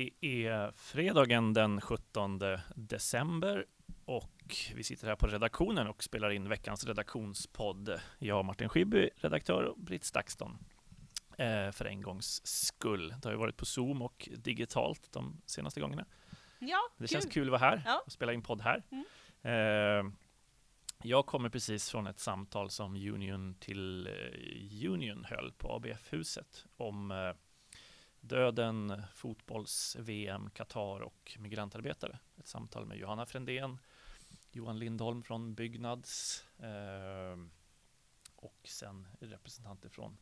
Det är fredagen den 17 december och vi sitter här på redaktionen och spelar in veckans redaktionspodd. Jag, Martin Schibbye, redaktör och Britt Stakston. Eh, för en gångs skull. Det har ju varit på Zoom och digitalt de senaste gångerna. Ja, Det kul. känns kul att vara här Ja. och spela in podd här. Mm. Eh, jag kommer precis från ett samtal som Union till eh, Union höll på ABF-huset om eh, döden, fotbolls-VM, Qatar och migrantarbetare. Ett samtal med Johanna Frändén, Johan Lindholm från Byggnads eh, och sen representanter från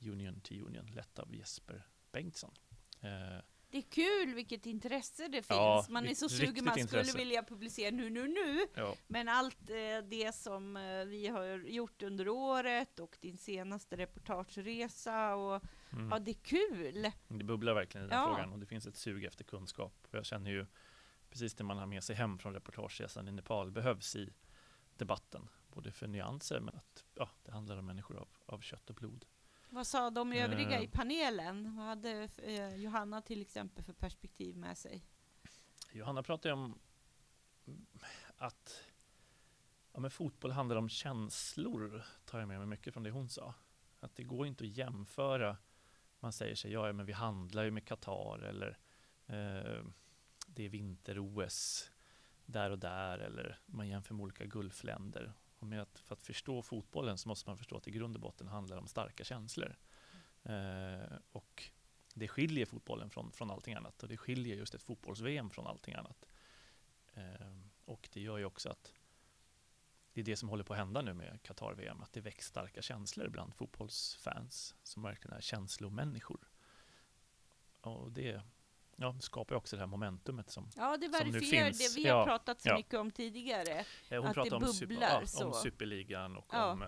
Union till Union, lett av Jesper Bengtsson. Eh, det är kul vilket intresse det finns. Ja, man är så sugen, man skulle intresse. vilja publicera nu, nu, nu. ja. Men allt eh, det som eh, vi har gjort under året och din senaste reportageresa och Mm. ja, det är kul. Det bubblar verkligen i den Ja. frågan och det finns ett sug efter kunskap. Och jag känner ju precis det man har med sig hem från reportageresan i Nepal behövs i debatten. Både för nyanser men att ja, det handlar om människor av, av kött och blod. Vad sa de övriga Eh. i panelen? Vad hade eh, Johanna till exempel för perspektiv med sig? Johanna pratar ju om att ja, men fotboll handlar om känslor, tar jag med mig mycket från det hon sa. Att det går inte att jämföra, man säger sig, ja men vi handlar ju med Qatar eller eh, det är vinter-OS där och där eller man jämför med olika Gulfländer. Och med att, för att förstå fotbollen så måste man förstå att det i grund och botten handlar om starka känslor. Eh, och det skiljer fotbollen från, från allting annat och det skiljer just ett fotbolls-VM från allting annat. Eh, och det gör ju också att det är det som håller på att hända nu med Qatar-VM, att det väcks starka känslor bland fotbollsfans som verkligen är känslomänniskor. Och det ja, skapar ju också det här momentumet som Ja, det verifierar det vi har Ja, pratat så ja. mycket om tidigare. eh, hon Att pratar det om, super, bubblar ja, så. om superligan och Ja, om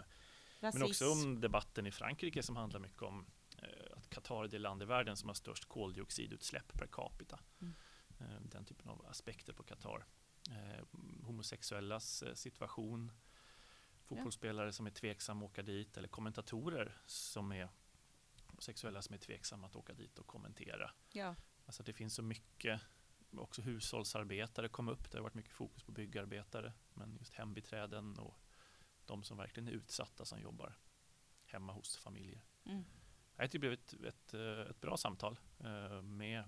Rasism. men också om debatten i Frankrike som handlar mycket om eh, att Qatar är det land i världen som har störst koldioxidutsläpp per capita. Mm. Eh, den typen av aspekter på Qatar. Eh, homosexuellas eh, situation, fotbollsspelare som är tveksamma att åka dit eller kommentatorer som är homosexuella som är tveksamma att åka dit och kommentera. Ja. Alltså det finns så mycket, också hushållsarbetare kom upp, det har varit mycket fokus på byggarbetare, men just hembiträden och de som verkligen är utsatta som jobbar hemma hos familjer. Mm. Jag tycker det blev ett, ett, eh, ett bra samtal eh, med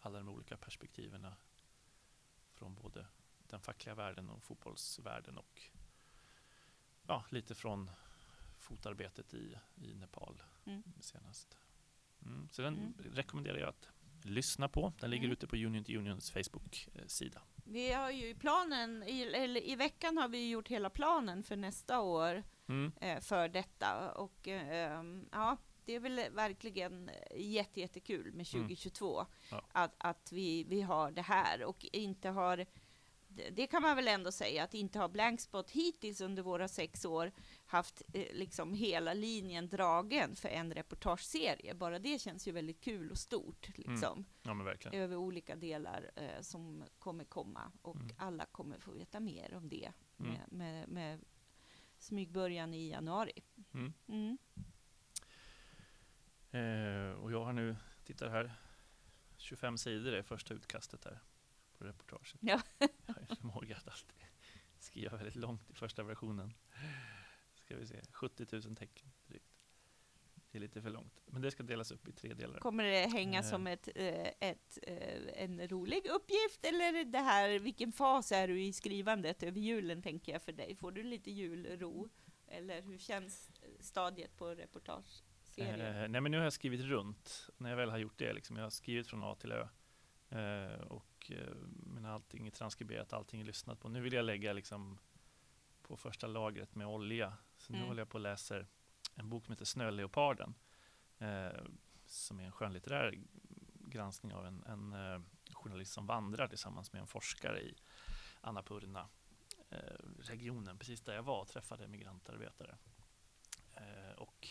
alla de olika perspektiven från både den fackliga världen och fotbollsvärlden och ja, lite från fotarbetet i, i Nepal Mm. senast. Mm, så den Mm. rekommenderar jag att lyssna på. Den ligger Mm. ute på Union to Unions Facebook-sida. Vi har ju planen, i, eller i veckan har vi gjort hela planen för nästa år Mm. eh, för detta. Och eh, ja, det är väl verkligen jätte, jättekul med Mm. 2022 Ja. att, att vi, vi har det här och inte har det kan man väl ändå säga att inte har Blankspot hittills under våra sex år haft eh, liksom hela linjen dragen för en reportageserie. Bara det känns ju väldigt kul och stort liksom Ja, men verkligen. över olika delar eh, som kommer komma och Mm. alla kommer få veta mer om det Mm. med, med, med smygbörjan i januari. Mm. Mm. Eh, och jag har nu, tittar här, 25 sidor är första utkastet här på reportaget. Ja. Jag har ju förmåga att alltid skriva väldigt långt i första versionen. Ska vi se, 70 000 tecken drygt. Det är lite för långt. Men det ska delas upp i tre delar. Kommer det hänga Eh. som ett, eh, ett, eh, en rolig uppgift eller det här, vilken fas är du i skrivandet över julen tänker jag för dig? Får du lite julro? Eller hur känns stadiet på reportageserien? Eh, nej men nu har jag skrivit runt. När jag väl har gjort det, liksom, jag har skrivit från A till Ö. Eh, och eh, men allting är transkriberat, allting är lyssnat på. Nu vill jag lägga liksom på första lagret med olja. Så nu Mm. håller jag på och läser en bok som heter Snöleoparden. Eh, som är en skönlitterär granskning av en, en eh, journalist som vandrar tillsammans med en forskare i Annapurna eh, regionen, precis där jag var och träffade migrantarbetare. Eh, och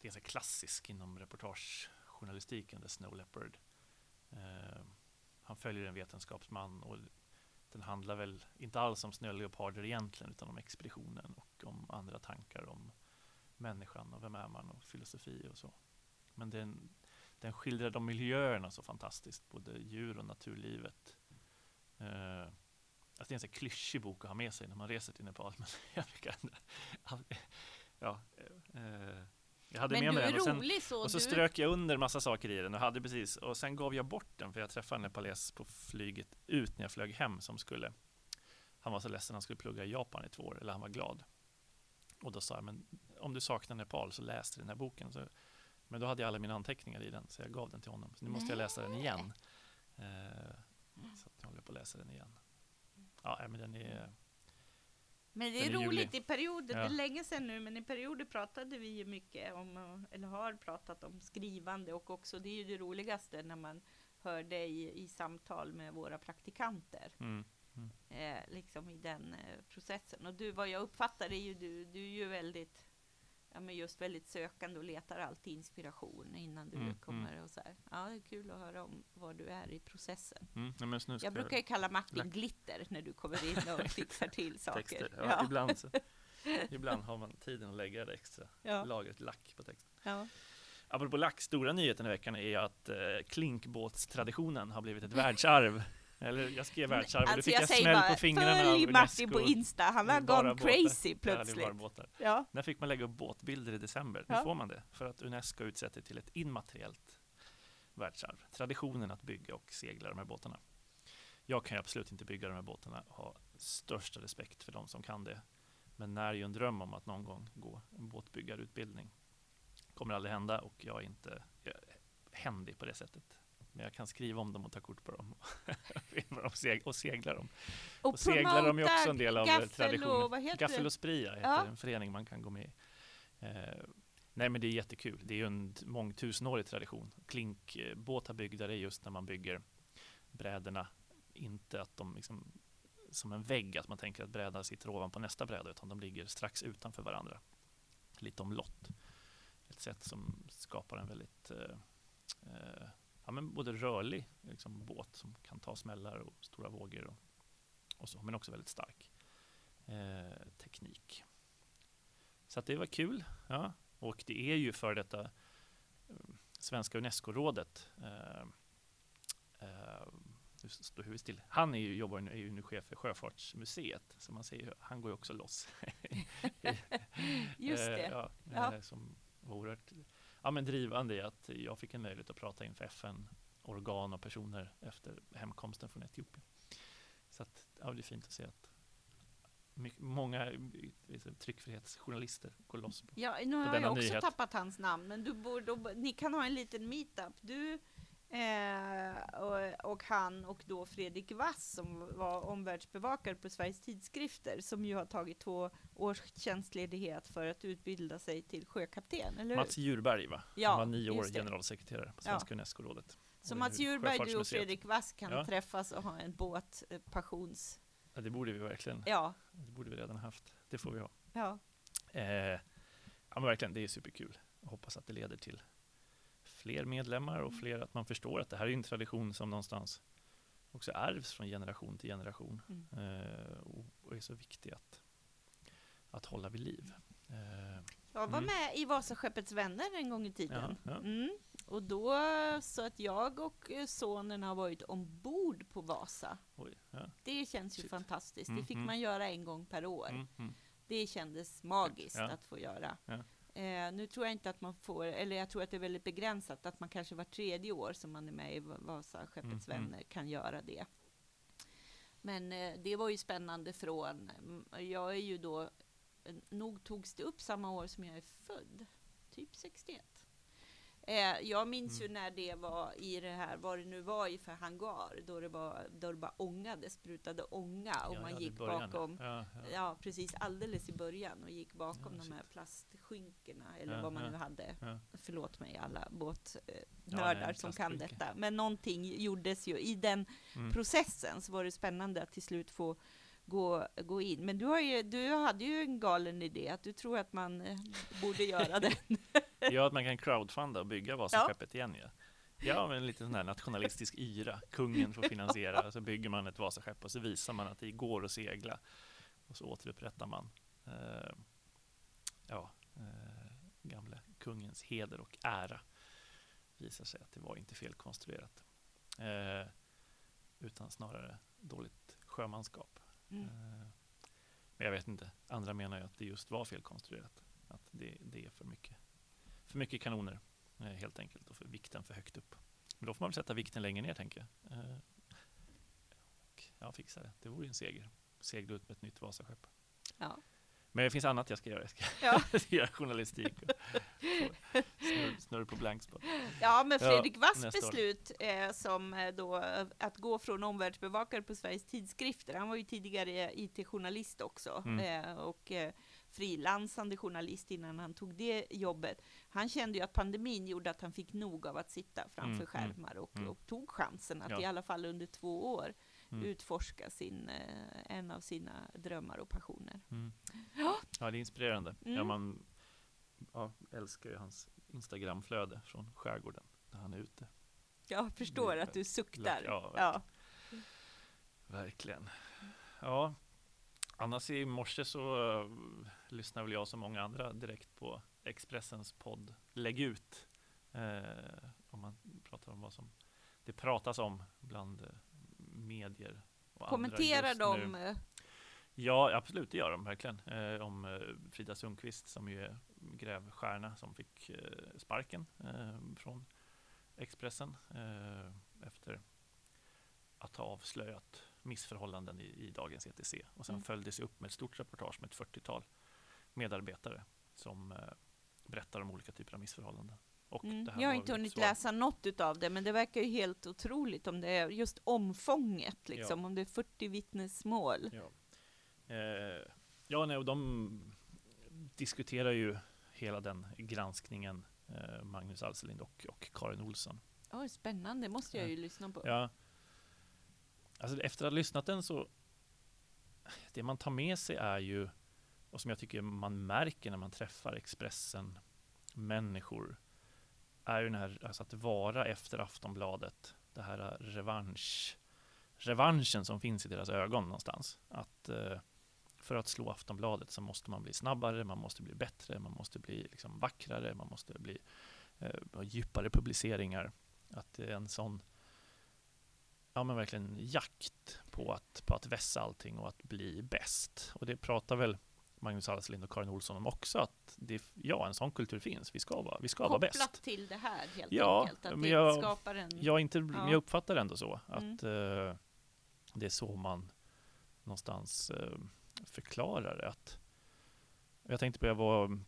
det är ganska klassisk inom reportagejournalistiken, The Snow Leopard. Eh, han följer en vetenskapsman och den handlar väl inte alls om snöleoparder egentligen utan om expeditionen och om andra tankar om människan och vem är man och filosofi och så. Men den, den skildrar de miljöerna så fantastiskt, både djur och naturlivet. Uh, alltså det är en sån klyschig bok att ha med sig när man reser till Nepal. Men jag brukar, ja, uh, jag hade Men med du mig är den och sen, så. och så du, strök jag under massa saker i den och hade precis och sen gav jag bort den för jag träffade en nepales på flyget ut när jag flög hem som skulle han var så ledsen han skulle plugga i Japan i två år eller han var glad. Och då sa jag men om du saknar Nepal så läs den här boken. Så, men då hade jag alla mina anteckningar i den så jag gav den till honom. Så nu måste jag läsa den igen. Eh, så att jag håller på att läsa den igen. Ja men den är men det är, roligt i perioder, det Ja. är länge sedan nu, men i perioder pratade vi ju mycket om, eh, eller har pratat om skrivande och också, det är ju det roligaste när man hör dig i samtal med våra praktikanter. mm, eh, liksom i den eh, processen. Och du, vad jag uppfattar är ju du, du är ju väldigt, ja men just väldigt sökande och letar alltid inspiration innan du Mm, kommer och så här. Ja, det är kul att höra om var du är i processen. mm, ska Jag brukar ju kalla Martin Lack. glitter när du kommer in och fixar till saker. texter. Ja, Ja, Ibland, så, ibland har man tiden att lägga det extra ja, lagret lack på texten. ja. Apropå lack, stora nyheten i veckan är att eh, klinkbåtstraditionen har blivit ett världsarv. Eller jag skrev världsarv och då Alltså fick jag, smäll bara, på fingrarna av följ Martin på Insta, han har är gone crazy Ja, är plötsligt. båtar. Ja, När fick man lägga upp båtbilder i december? Nu Ja. får man det, för att Unesco utsätter till ett immateriellt världsarv. Traditionen att bygga och segla de här båtarna. Jag kan ju absolut inte bygga de här båtarna och ha största respekt för de som kan det. Men när ju en dröm om att någon gång gå en båtbyggarutbildning. Kommer aldrig hända och jag är inte jag är händig på det sättet. Men jag kan skriva om dem och ta kort på dem. Filma dem och seg- och segla dem. Och är också en del av gaffel traditionen. Och, Gaffel och Spria heter Ja. en förening man kan gå med i. Eh, nej men det är jättekul. Det är ju en mångtusenårig tradition. Klinkbåtar byggda det är just när man bygger brädorna. Inte att de liksom som en vägg, att man tänker att brädan sitter ovanpå nästa bräda, utan de ligger strax utanför varandra. Lite omlott. Ett sätt som skapar en väldigt eh, eh, ja, men både rörlig liksom, båt som kan ta smällar och stora vågor och, och så, men också väldigt stark eh, teknik. Så det var kul. Ja. Och det är ju för detta eh, Svenska Unesco-rådet. Eh, eh, nu står huvudet still. Han är ju, jobbar, nu- är ju nu chef för Sjöfartsmuseet, så man ser ju, han går ju också loss. Just Eh, det. ja, Ja. eh, som var oerhört ja, men drivande i att jag fick en möjlighet att prata inför FN-organ och personer efter hemkomsten från Etiopien. Så att, ja, det är fint att se att många eh, tryckfrihetsjournalister går loss på. Ja, nu har denna jag också nyhet. tappat hans namn, men du borde, då- ni kan ha en liten meetup. Du eh, och, och han och då Fredrik Wass som var omvärldsbevakare på Sveriges tidskrifter som ju har tagit två års tjänstledighet för att utbilda sig till sjökapten, eller? Mats Djurberg va? Ja, Han var nio år generalsekreterare på Ja. Svenska Unesco-rådet. Så Mats Djurberg, du och. Fredrik Wass kan Ja. träffas och ha en båt, eh, passions... Ja, det borde vi verkligen. Ja, Det borde vi redan ha haft. Det får vi ha. ja. Eh, ja men verkligen, det är superkul. Jag hoppas att det leder till fler medlemmar och fler att man förstår att det här är en tradition som någonstans också ärvs från generation till generation Mm. eh, och, och är så viktig att, att hålla vid liv. Eh, Jag var Mm. med i Vasaskeppets vänner en gång i tiden. Ja, ja. Mm. Och då, så att jag och eh, sonen har varit ombord på Vasa. oj, ja. Det känns ju Shit. fantastiskt. Mm, det fick mm. man göra en gång per år. Mm, mm. Det kändes magiskt att få göra. Eh, nu tror jag inte att man får, eller jag tror att det är väldigt begränsat, att man kanske var tredje år som man är med i Va- Vasaskeppets Mm, mm. vänner kan göra det. Men eh, det var ju spännande från, mm, jag är ju då, eh, nog togs det upp samma år som jag är född, typ 61. Eh, jag minns ju Mm. när det var i det här, vad det nu var i för hangar, då det, var, då det bara ångade, sprutade ånga och Ja, man ja, gick bakom Ja, ja. Precis alldeles i början och gick bakom de här plastskynkorna eller vad man nu hade. Ja. Förlåt mig alla båtnördar nej, som kan detta. Men någonting gjordes ju i den Mm. processen så var det spännande att till slut få gå, gå in. Men du, har ju, du hade ju en galen idé att du tror att man eh, borde göra det. Ja, att man kan crowdfunda och bygga Vasaskeppet igen ja. Ja, men lite sån här nationalistisk yra. Kungen får finansiera, så bygger man ett Vasaskepp och så visar man att det går att segla. Och så återupprättar man eh, ja, eh, gamle kungens heder och ära. visar sig att det var inte felkonstruerat. Eh, utan snarare dåligt sjömanskap. Mm. Eh, men jag vet inte, andra menar ju att det just var felkonstruerat. Att det, det är för mycket, för mycket kanoner eh, helt enkelt och för vikten för högt upp. Men då får man väl sätta vikten längre ner tänker jag. Eh, och ja, fixa det. Det vore ju en seger. Segla ut med ett nytt Vasaskepp. Ja. Men det finns annat jag ska göra. Jag ska Ja. göra journalistik och snurr, på blankspot. Ja, men Ja, Fredrik Wass nästa år. beslut eh, som eh, då eh, att gå från omvärldsbevakare på Sveriges tidskrifter. Han var ju tidigare IT-journalist också Mm. eh, och eh, frilansande journalist innan han tog det jobbet. Han kände ju att pandemin gjorde att han fick nog av att sitta framför Mm, mm, skärmar och, mm. och tog chansen att Ja. i alla fall under två år Mm. utforska sin, eh, en av sina drömmar och passioner. Mm. Ja. Ja, det är inspirerande. Ja, Mm. man ja, älskar ju hans Instagramflöde från skärgården när han är ute. Jag förstår att du suktar. Ja, Ja. Verkligen. Ja, annars i morse så uh, lyssnar väl jag som många andra direkt på Expressens podd Lägg ut. Eh, om man pratar om vad som det pratas om bland eh, medier. Och Kommenterar de Ja, absolut, det gör de verkligen. Om Frida Sundqvist som ju är grävstjärna som fick eh, sparken eh, från Expressen eh, efter att ha avslöjat missförhållanden i, i dagens ETC. Och sen Mm. följdes upp med ett stort reportage med ett 40-tal medarbetare som berättar om olika typer av missförhållanden. Mm. Jag har inte hunnit svar. läsa något utav det, men det verkar ju helt otroligt om det är just omfånget, liksom, Ja. om det är 40 vittnesmål. Ja, eh, ja nej, och de diskuterar ju hela den granskningen, eh, Magnus Alselind och, och Karin Olsson. Oj, spännande, måste jag Ja. ju lyssna på. Ja. Alltså efter att ha lyssnat den så, det man tar med sig är ju, och som jag tycker man märker när man träffar Expressen människor, är ju den här, alltså att vara efter Aftonbladet, det här revansch, revanschen som finns i deras ögon någonstans. Att eh, för att slå Aftonbladet så måste man bli snabbare, man måste bli bättre, man måste bli liksom vackrare, man måste bli eh, djupare publiceringar. Att det är en sån ja, men verkligen jakt på att, på att vässa allting och att bli bäst. Och det pratar väl Magnus Alselind och Karin Olsson om också, att det, ja, en sån kultur finns. Vi ska vara, vi ska vara Kopplat bäst. till det här helt Ja, enkelt, att men det jag- skapar en... Jag, inte, Ja. jag uppfattar det ändå så, Mm. att eh, det är så man någonstans eh, förklarar. Att, jag tänkte på, jag var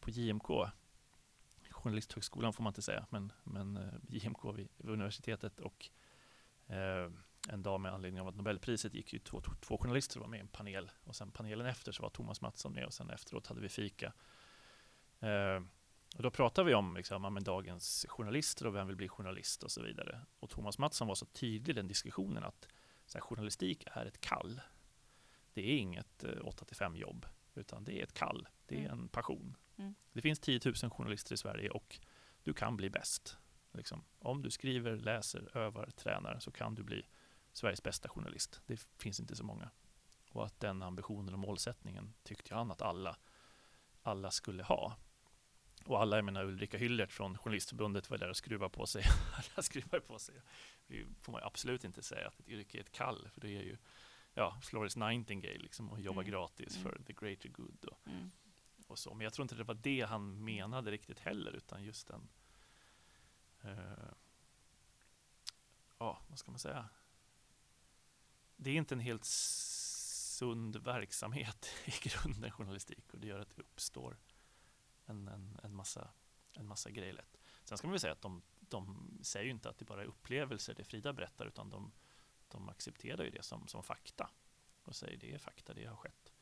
på, JMK, Journalisthögskolan får man inte säga, men, men eh, JMK vid, vid universitetet och eh, en dag med anledning av att Nobelpriset gick ju två, två, journalister var med i en panel och sen panelen efter så var Thomas Mattsson med och sen efteråt hade vi fika. Eh, och då pratade vi om liksom, men dagens journalister och vem vill bli journalist och så vidare. Och Thomas Mattsson var så tydlig i den diskussionen att så här, journalistik är ett kall. Det är inget eh, 8-5 jobb, utan det är ett kall. Det är Mm. en passion. Mm. Det finns 10 000 journalister i Sverige och du kan bli bäst. Liksom. Om du skriver, läser, övar, tränar så kan du bli Sveriges bästa journalist. Det finns inte så många. Och att den ambitionen och målsättningen tyckte han att alla, alla skulle ha. Och alla, jag menar Ulrika Hyllert från Journalistförbundet var där och skruvade på sig. alla skruvar på sig. Det får man absolut inte säga att ett yrke är ett kall, för det är ju ja, Florence Nightingale liksom, och jobba Mm. gratis Mm. för the greater good. Och, Mm. och så. Men jag tror inte det var det han menade riktigt heller, utan just den, eh, ja, vad ska man säga? Det är inte en helt sund verksamhet i grunden, journalistik, och det gör att det uppstår en, en, en, massa, en massa grejer lätt. Sen ska man väl säga att de, de säger ju inte att det bara är upplevelser det Frida berättar, utan de, de accepterar ju det som, som fakta och säger det är fakta, det har skett.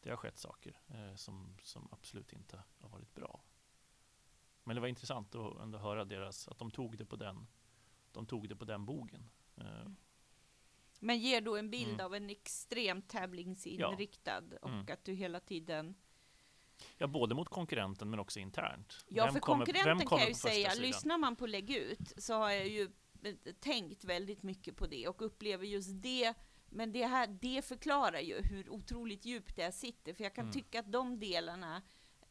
Det har skett saker eh, som, som absolut inte har varit bra. Men det var intressant att ändå höra deras, att de tog det på den, de tog det på den bogen. Eh, Men ger då en bild Mm. av en extremt tävlingsinriktad och Mm. att du hela tiden ja, både mot konkurrenten men också internt. Ja, Vem för kommer- konkurrenten kan jag ju säga, lyssnar man på Lägg ut så har jag ju tänkt väldigt mycket på det och upplever just det. Men det här, det förklarar ju hur otroligt djupt det här sitter, för jag kan Mm. tycka att de delarna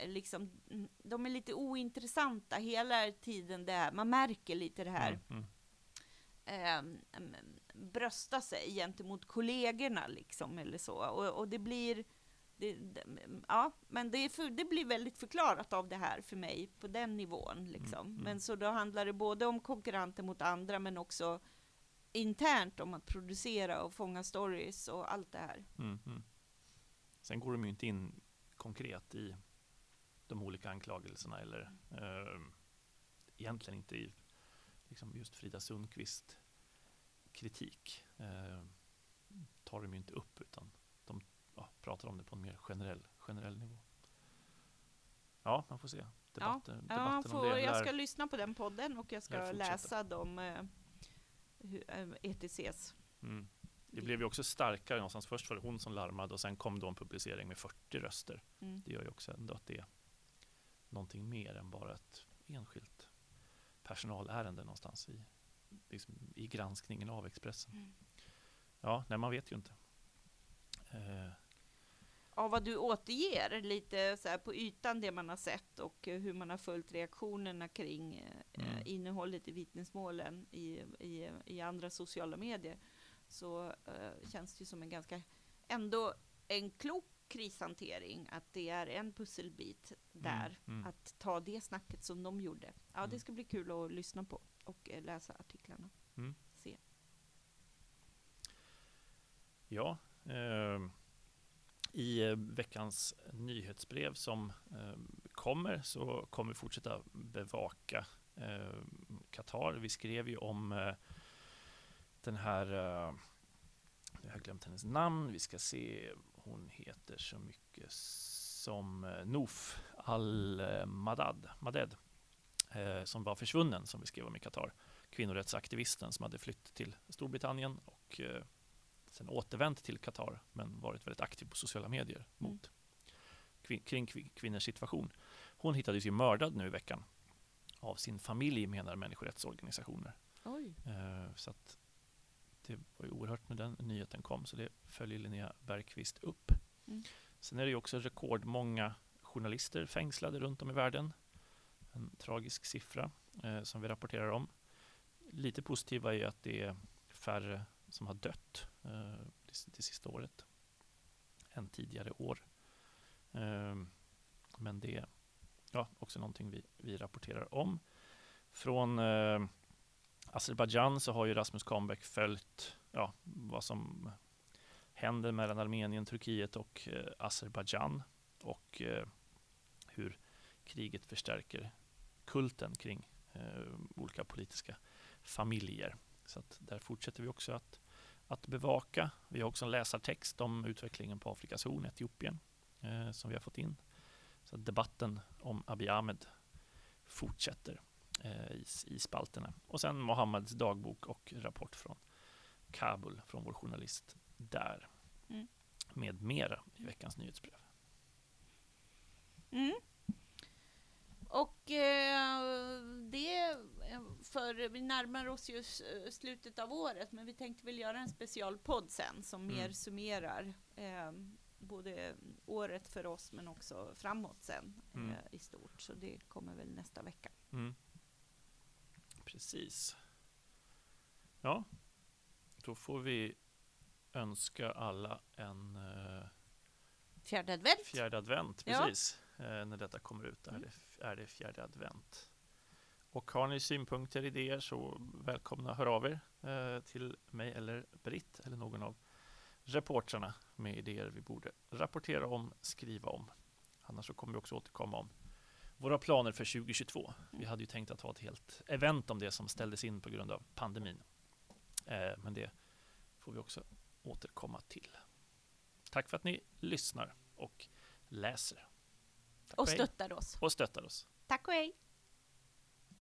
liksom, mm, de är lite ointressanta hela tiden där. Man märker lite det här. Mm, mm. Eh, brösta sig gentemot kollegorna liksom eller så. Och, och det blir det, det, ja, men det, för, det, blir väldigt förklarat av det här för mig på den nivån. Liksom. Mm, mm. Men så då handlar det både om konkurrenter mot andra, men också internt om att producera och fånga stories och allt det här. Mm, mm. Sen går de ju inte in konkret i de olika anklagelserna eller eh, egentligen inte i liksom just Frida Sundqvist kritik. Eh, tar de ju inte upp utan pratar om det på en mer generell, generell nivå. Ja, man får se. Debatten, ja, debatten får, om det. Jag ska lyssna på den podden och jag ska läsa de eh, ETCs. Eh, e mm. Det blev ju också starkare någonstans. Först var det hon som larmade och sen kom då en publicering med 40 röster. Mm. Det gör ju också ändå att det är någonting mer än bara ett enskilt personalärende någonstans i, liksom, i granskningen av Expressen. Mm. Ja, nej, man vet ju inte. Eh. Av vad du återger, lite så på ytan det man har sett och hur man har följt reaktionerna kring eh, mm. innehållet i vittnesmålen i, i, i andra sociala medier, så uh, känns det som en ganska, ändå en klok krishantering, att det är en pusselbit där, mm, mm. att ta det snacket som de gjorde. Ja, mm. det ska bli kul att lyssna på och uh, läsa artiklarna. Mm. Se. Ja, eh, i eh, veckans nyhetsbrev som eh, kommer så kommer vi fortsätta bevaka eh, Qatar. Vi skrev ju om den här, jag har glömt hennes namn, vi ska se, hon heter så mycket som eh, Noof al-Madad, Maded, som var försvunnen, som vi skrev om i Qatar. Kvinnorättsaktivisten som hade flytt till Storbritannien och sen återvänt till Qatar, men varit väldigt aktiv på sociala medier mm. mot kvin kring kvinnors situation. Hon hittades ju mördad nu i veckan av sin familj, menar människorättsorganisationer. Eh, så att det var ju oerhört när den nyheten kom, så det följer Linnea Bergqvist upp. Mm. Sen är det ju också rekordmånga journalister fängslade runt om i världen. En tragisk siffra eh, som vi rapporterar om. Lite positiva är att det är färre som har dött eh, det, det sista året än tidigare år. Eh, men det är ja, också någonting vi, vi rapporterar om. Från eh, Azerbajdzjan så har ju Rasmus Kahnbäck följt ja, vad som händer mellan Armenien, Turkiet och eh, Azerbajdzjan och eh, hur kriget förstärker kulten kring eh, olika politiska familjer. Så där fortsätter vi också att, att bevaka. Vi har också en läsartext om utvecklingen på Afrikas horn, Etiopien, eh, som vi har fått in. Så debatten om Abiy Ahmed fortsätter eh, i, i spalterna. Och sen Mohammeds dagbok och rapport från Kabul från vår journalist där. Mm. Med mera i veckans nyhetsbrev. Mm. Och eh, det, för vi närmar oss ju slutet av året, men vi tänkte väl göra en specialpodd sen som mm. mer summerar eh, både året för oss men också framåt sen mm. eh, i stort. Så det kommer väl nästa vecka. Mm. Precis. Ja, då får vi önska alla en eh, fjärde advent. Fjärde advent, precis. Ja. Eh, när detta kommer ut är, mm. det, är det fjärde advent. Och har ni synpunkter, idéer så välkomna hör av er eh, till mig eller Britt eller någon av reportrarna med idéer vi borde rapportera om, skriva om. Annars så kommer vi också återkomma om våra planer för 2022. Vi hade ju tänkt att ha ett helt event om det som ställdes in på grund av pandemin. Eh, men det får vi också återkomma till. Tack för att ni lyssnar och läser. Och stöttar oss. Och stöttar oss. Tack och hej.